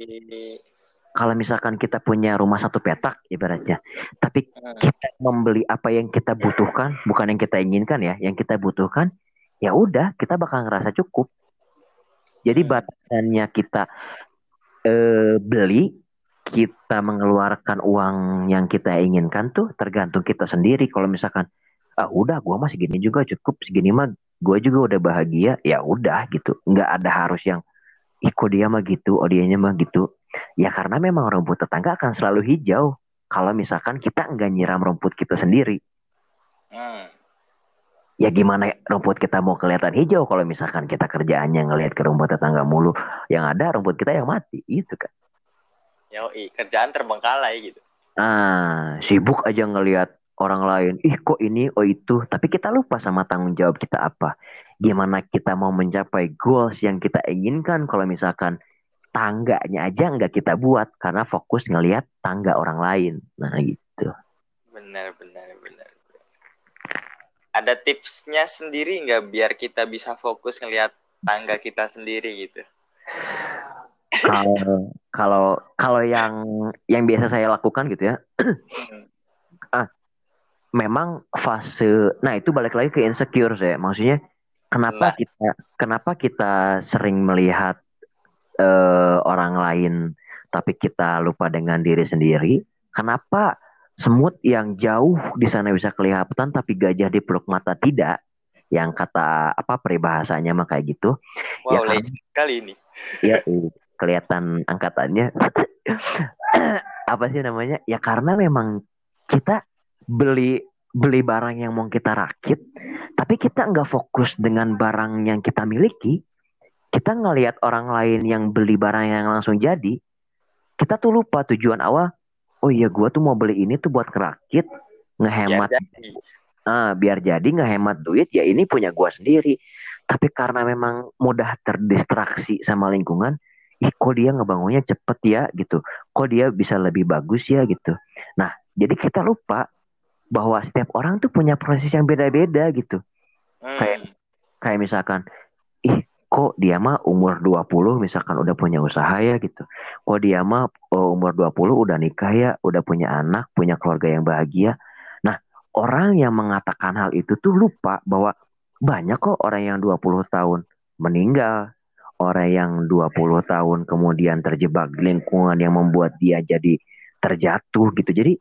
kalau misalkan kita punya rumah satu petak ibaratnya, tapi kita membeli apa yang kita butuhkan, bukan yang kita inginkan ya, yang kita butuhkan, ya udah kita bakal ngerasa cukup. Jadi hmm. batasannya kita eh, beli, kita mengeluarkan uang yang kita inginkan tuh tergantung kita sendiri. Kalau misalkan ah udah gue masih gini juga cukup segini mah gue juga udah bahagia ya udah gitu nggak ada harus yang ikut dia mah gitu oh dianya mah gitu Ya karena memang rumput tetangga akan selalu hijau kalau misalkan kita nggak nyiram rumput kita sendiri. Hmm. Ya gimana rumput kita mau kelihatan hijau kalau misalkan kita kerjaannya ngelihat ke rumput tetangga mulu, yang ada rumput kita yang mati, itu kan. Yoi, kerjaan terbengkalai gitu. Ah, sibuk aja ngelihat orang lain, ih kok ini, oh itu, tapi kita lupa sama tanggung jawab kita apa. Gimana kita mau mencapai goals yang kita inginkan kalau misalkan tangganya aja nggak kita buat karena fokus ngelihat tangga orang lain. Nah gitu. Benar benar benar. Ada tipsnya sendiri nggak biar kita bisa fokus ngelihat tangga kita sendiri gitu? Kalau kalau kalau yang yang biasa saya lakukan gitu ya. Hmm. ah, memang fase. Nah itu balik lagi ke insecure saya. Maksudnya kenapa nah. kita kenapa kita sering melihat uh, orang lain tapi kita lupa dengan diri sendiri kenapa semut yang jauh di sana bisa kelihatan tapi gajah di peluk mata tidak yang kata apa peribahasanya mah kayak gitu wow, ya kali ini ya kelihatan angkatannya apa sih namanya ya karena memang kita beli beli barang yang mau kita rakit tapi kita nggak fokus dengan barang yang kita miliki kita ngelihat orang lain yang beli barang yang langsung jadi, kita tuh lupa tujuan awal. Oh iya, gue tuh mau beli ini tuh buat kerakit, ngehemat. Biar jadi. Ah, biar jadi ngehemat duit, ya ini punya gue sendiri. Tapi karena memang mudah terdistraksi sama lingkungan, ih kok dia ngebangunnya cepet ya gitu. Kok dia bisa lebih bagus ya gitu. Nah, jadi kita lupa bahwa setiap orang tuh punya proses yang beda-beda gitu. Hmm. Kayak kayak misalkan, ih kok dia mah umur 20 misalkan udah punya usaha ya gitu. Kok dia mah oh, umur 20 udah nikah ya, udah punya anak, punya keluarga yang bahagia. Nah, orang yang mengatakan hal itu tuh lupa bahwa banyak kok orang yang 20 tahun meninggal, orang yang 20 tahun kemudian terjebak di lingkungan yang membuat dia jadi terjatuh gitu. Jadi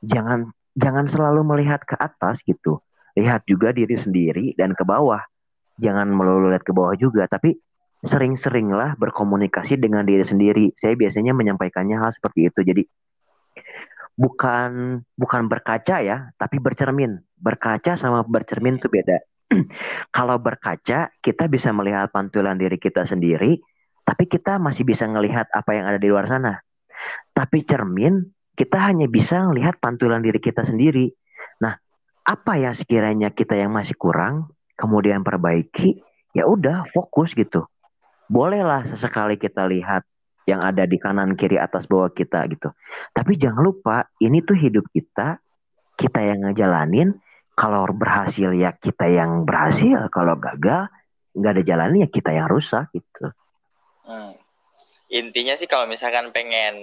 jangan jangan selalu melihat ke atas gitu. Lihat juga diri sendiri dan ke bawah jangan melulu lihat ke bawah juga, tapi sering-seringlah berkomunikasi dengan diri sendiri. Saya biasanya menyampaikannya hal seperti itu. Jadi bukan bukan berkaca ya, tapi bercermin. Berkaca sama bercermin itu beda. Kalau berkaca, kita bisa melihat pantulan diri kita sendiri, tapi kita masih bisa melihat apa yang ada di luar sana. Tapi cermin, kita hanya bisa melihat pantulan diri kita sendiri. Nah, apa ya sekiranya kita yang masih kurang, kemudian perbaiki, ya udah fokus gitu. Bolehlah sesekali kita lihat yang ada di kanan kiri atas bawah kita gitu. Tapi jangan lupa ini tuh hidup kita, kita yang ngejalanin. Kalau berhasil ya kita yang berhasil, kalau gagal nggak ada jalannya ya kita yang rusak gitu. Hmm. Intinya sih kalau misalkan pengen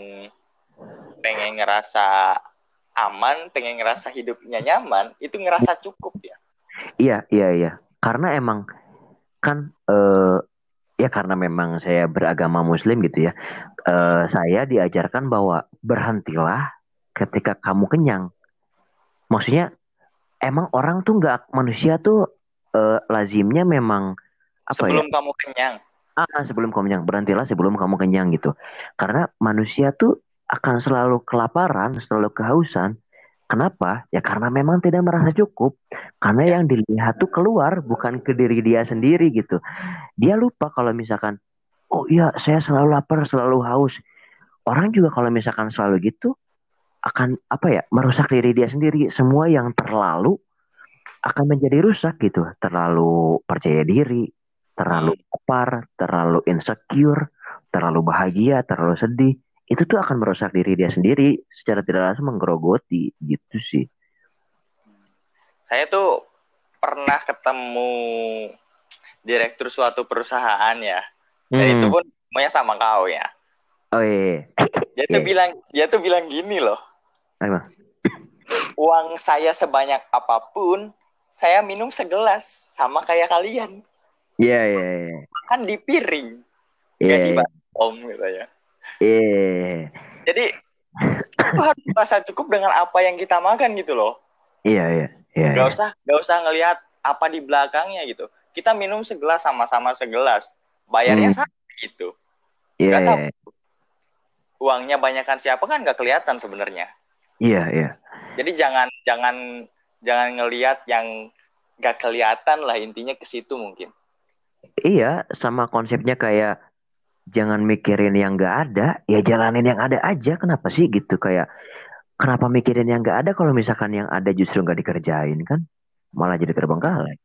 pengen ngerasa aman, pengen ngerasa hidupnya nyaman, itu ngerasa cukup ya. Iya, iya, iya. Karena emang kan uh, ya karena memang saya beragama muslim gitu ya uh, saya diajarkan bahwa berhentilah ketika kamu kenyang. Maksudnya emang orang tuh nggak manusia tuh uh, lazimnya memang apa sebelum ya? kamu kenyang. Ah sebelum kamu kenyang. Berhentilah sebelum kamu kenyang gitu. Karena manusia tuh akan selalu kelaparan selalu kehausan Kenapa? Ya karena memang tidak merasa cukup. Karena yang dilihat tuh keluar bukan ke diri dia sendiri gitu. Dia lupa kalau misalkan, oh iya saya selalu lapar, selalu haus. Orang juga kalau misalkan selalu gitu akan apa ya merusak diri dia sendiri. Semua yang terlalu akan menjadi rusak gitu. Terlalu percaya diri, terlalu lapar, terlalu insecure, terlalu bahagia, terlalu sedih itu tuh akan merusak diri dia sendiri secara tidak langsung menggerogoti gitu sih. Saya tuh pernah ketemu direktur suatu perusahaan ya. Dan itu Hmm. pun semuanya sama kau ya. Oh iya. Dia tuh Iya. bilang dia tuh bilang gini loh. Apa? Uang saya sebanyak apa pun, saya minum segelas sama kayak kalian. Iya iya iya. Kan di piring, Iya. nggak di om gitu ya. Iya. Jadi itu harus merasa cukup dengan apa yang kita makan gitu loh. Iya iya. Iya. Gak iya. usah gak usah ngelihat apa di belakangnya gitu. Kita minum segelas sama-sama segelas. Bayarnya Hmm. sama gitu. Iya. Nggak tahu. iya. Uangnya banyakkan siapa kan nggak kelihatan sebenarnya. Iya iya. Jadi jangan jangan jangan ngelihat yang nggak kelihatan lah intinya ke situ mungkin. Iya, sama konsepnya kayak jangan mikirin yang nggak ada, ya jalanin yang ada aja. Kenapa sih gitu kayak kenapa mikirin yang nggak ada kalau misalkan yang ada justru nggak dikerjain kan? Malah jadi terbengkalai.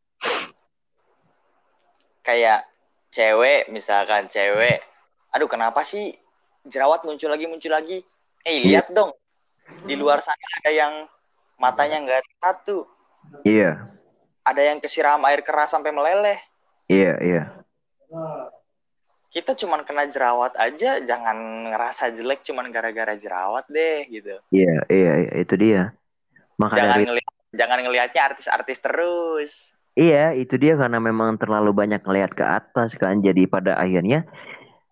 Kayak cewek misalkan cewek, aduh kenapa sih jerawat muncul lagi muncul lagi? Eh lihat dong di luar sana ada yang matanya nggak satu, Iya, ada yang kesiram air keras sampai meleleh. iya, iya. Kita cuman kena jerawat aja jangan ngerasa jelek cuman gara-gara jerawat deh gitu Iya, iya, iya, itu dia. Maka jangan dari ngelihat jangan ngelihatnya artis-artis terus iya, itu dia karena memang terlalu banyak ngelihat ke atas kan. Jadi pada akhirnya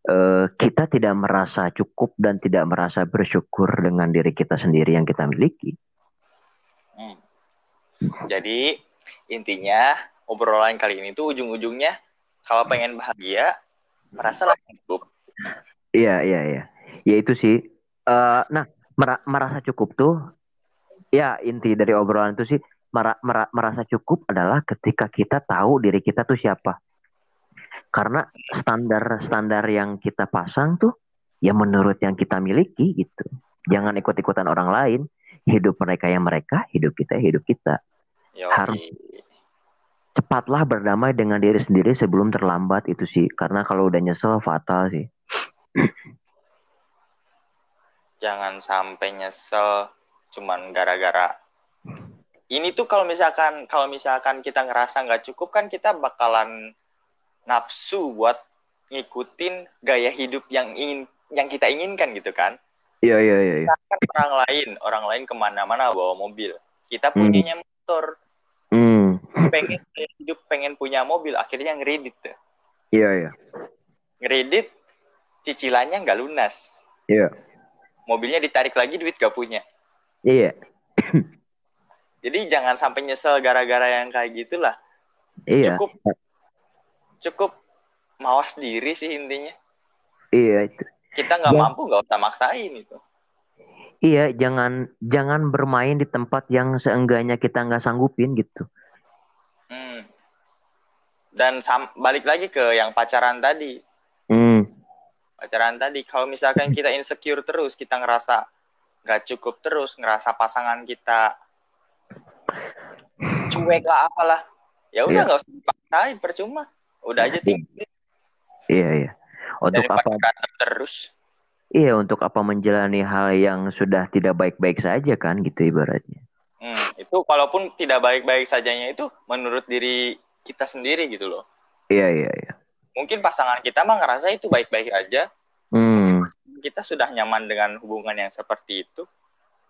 eh, kita tidak merasa cukup dan tidak merasa bersyukur dengan diri kita sendiri yang kita miliki. Hmm. jadi intinya obrolan kali ini tuh ujung-ujungnya kalau pengen bahagia merasalah cukup Iya, iya, iya. Ya itu sih. Eh, nah, mera- merasa cukup tuh, ya inti dari obrolan itu sih, mera- mera- merasa cukup adalah ketika kita tahu diri kita tuh siapa. Karena standar-standar yang kita pasang tuh, ya menurut yang kita miliki gitu. Jangan ikut-ikutan orang lain. Hidup mereka yang mereka, hidup kita hidup kita. Yoi. Harus. Cepatlah berdamai dengan diri sendiri sebelum terlambat itu sih. Karena kalau udah nyesel fatal sih. jangan sampai nyesel cuman gara-gara ini tuh kalau misalkan kalau misalkan kita ngerasa nggak cukup kan kita bakalan nafsu buat ngikutin gaya hidup yang ingin yang kita inginkan gitu kan Iya, iya, iya. iya. kan orang lain orang lain ke mana-mana bawa mobil kita punyanya motor Hmm. Pengen hidup pengen punya mobil akhirnya ngeredit tuh. Iya, iya. ngeredit cicilannya nggak lunas Iya. mobilnya ditarik lagi duit gak punya Iya. jadi jangan sampai nyesel gara-gara yang kayak gitulah Iya. cukup cukup mawas diri sih intinya Iya itu. kita nggak Ya. mampu nggak usah maksain itu Iya, jangan jangan bermain di tempat yang seenggaknya kita nggak sanggupin gitu. Hmm. dan sam- balik lagi ke yang pacaran tadi Hmm. pacaran tadi kalau misalkan kita insecure terus kita ngerasa nggak cukup terus ngerasa pasangan kita cuek lah apalah ya udah Iya. nggak usah dipaksain percuma udah aja tinggi Iya, iya. Untuk daripada apa? berantem terus Iya, untuk apa menjalani hal yang sudah tidak baik-baik saja kan gitu ibaratnya. Hmm, itu walaupun tidak baik-baik sajanya itu menurut diri kita sendiri gitu loh. Iya, iya, iya. Mungkin pasangan kita mah ngerasa itu baik-baik aja. Hmm. Kita sudah nyaman dengan hubungan yang seperti itu.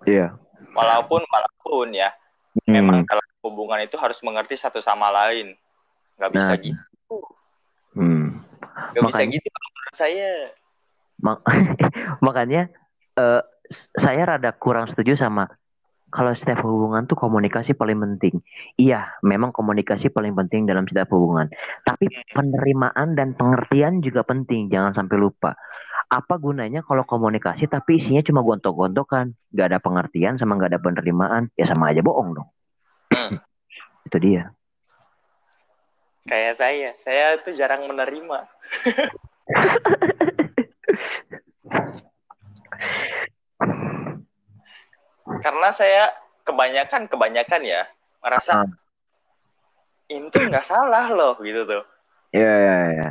Iya. Walaupun walaupun ya Hmm. memang dalam hubungan itu harus mengerti satu sama lain. Nggak bisa Nah. gitu. Hmm. Bisa Makanya- gitu kalau menurut saya. Mak- makanya eh, s- saya rada kurang setuju sama kalau setiap hubungan tuh komunikasi paling penting. Iya, memang komunikasi paling penting dalam setiap hubungan. Tapi penerimaan dan pengertian juga penting. Jangan sampai lupa. Apa gunanya kalau komunikasi tapi isinya cuma gontok-gontokan, gak ada pengertian sama gak ada penerimaan, ya sama aja bohong dong. Hmm. Itu dia. Kayak saya, saya tuh jarang menerima. Karena saya kebanyakan kebanyakan ya merasa Ah. ini tuh nggak salah loh gitu tuh. Iya, iya, iya.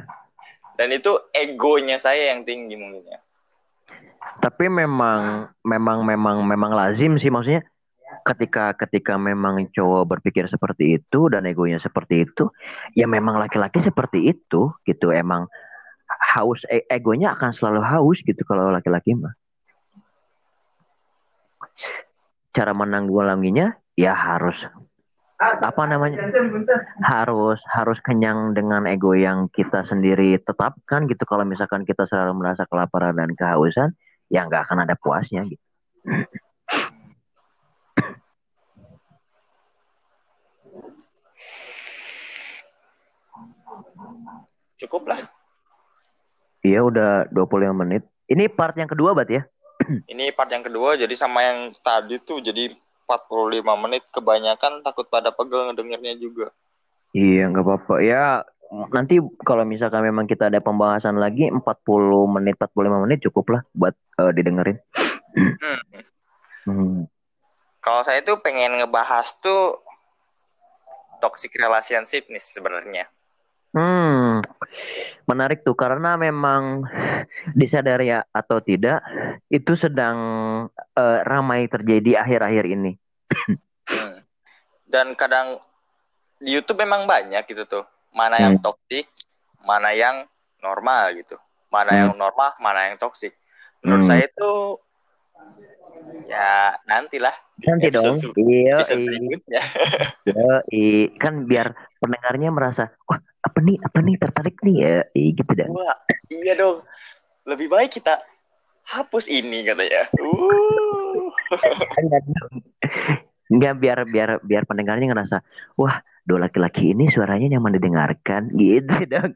Dan itu egonya saya yang tinggi mungkin ya. Tapi memang memang memang memang lazim sih maksudnya ketika ketika memang cowok berpikir seperti itu dan egonya seperti itu ya memang laki-laki seperti itu gitu emang haus e egonya akan selalu haus gitu kalau laki-laki mah cara menanggulanginya ya harus. Apa namanya? harus harus kenyang dengan ego yang kita sendiri tetapkan gitu. Kalau misalkan kita selalu merasa kelaparan dan kehausan ya nggak akan ada puasnya gitu. Cukup lah. Iya udah 25 menit. Ini part yang kedua bat ya ini part yang kedua jadi sama yang tadi tuh jadi 45 menit kebanyakan takut pada pegel ngedengarnya juga. Iya nggak apa-apa ya nanti kalau misalkan memang kita ada pembahasan lagi 40 menit 45 menit cukup lah buat uh, didengerin. Hmm. hmm. Kalau saya tuh pengen ngebahas tuh toxic relationship nih sebenarnya. Hmm, menarik tuh karena memang disadari ya atau tidak itu sedang uh, ramai terjadi akhir-akhir ini. hmm. Dan kadang di YouTube memang banyak gitu tuh, mana hmm. yang toksik, mana yang normal gitu, mana hmm. yang normal, mana yang toksik. Menurut hmm. saya itu ya nantilah nanti dong iya iya kan biar pendengarnya merasa wah apa nih? Apa nih? Tertarik nih ya? Eh, gitu dah Wah, iya dong. Lebih baik kita hapus ini katanya. Uh. Enggak biar biar biar pendengarnya ngerasa wah dua laki-laki ini suaranya nyaman didengarkan. Gitu dong.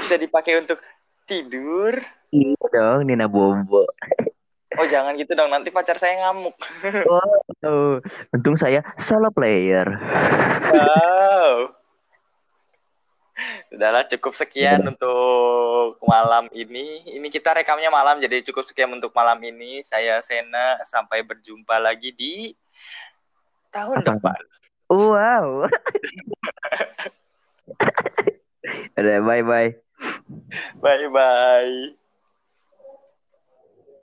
Bisa dipakai untuk tidur? Iya dong Nina Bombo Oh jangan gitu dong, nanti pacar saya ngamuk. oh, oh, untung saya solo player. Wow. Sudahlah cukup sekian untuk malam ini. Ini kita rekamnya malam jadi cukup sekian untuk malam ini. Saya Sena sampai berjumpa lagi di tahun Apa? depan. Wow. Ada bye bye. Bye bye.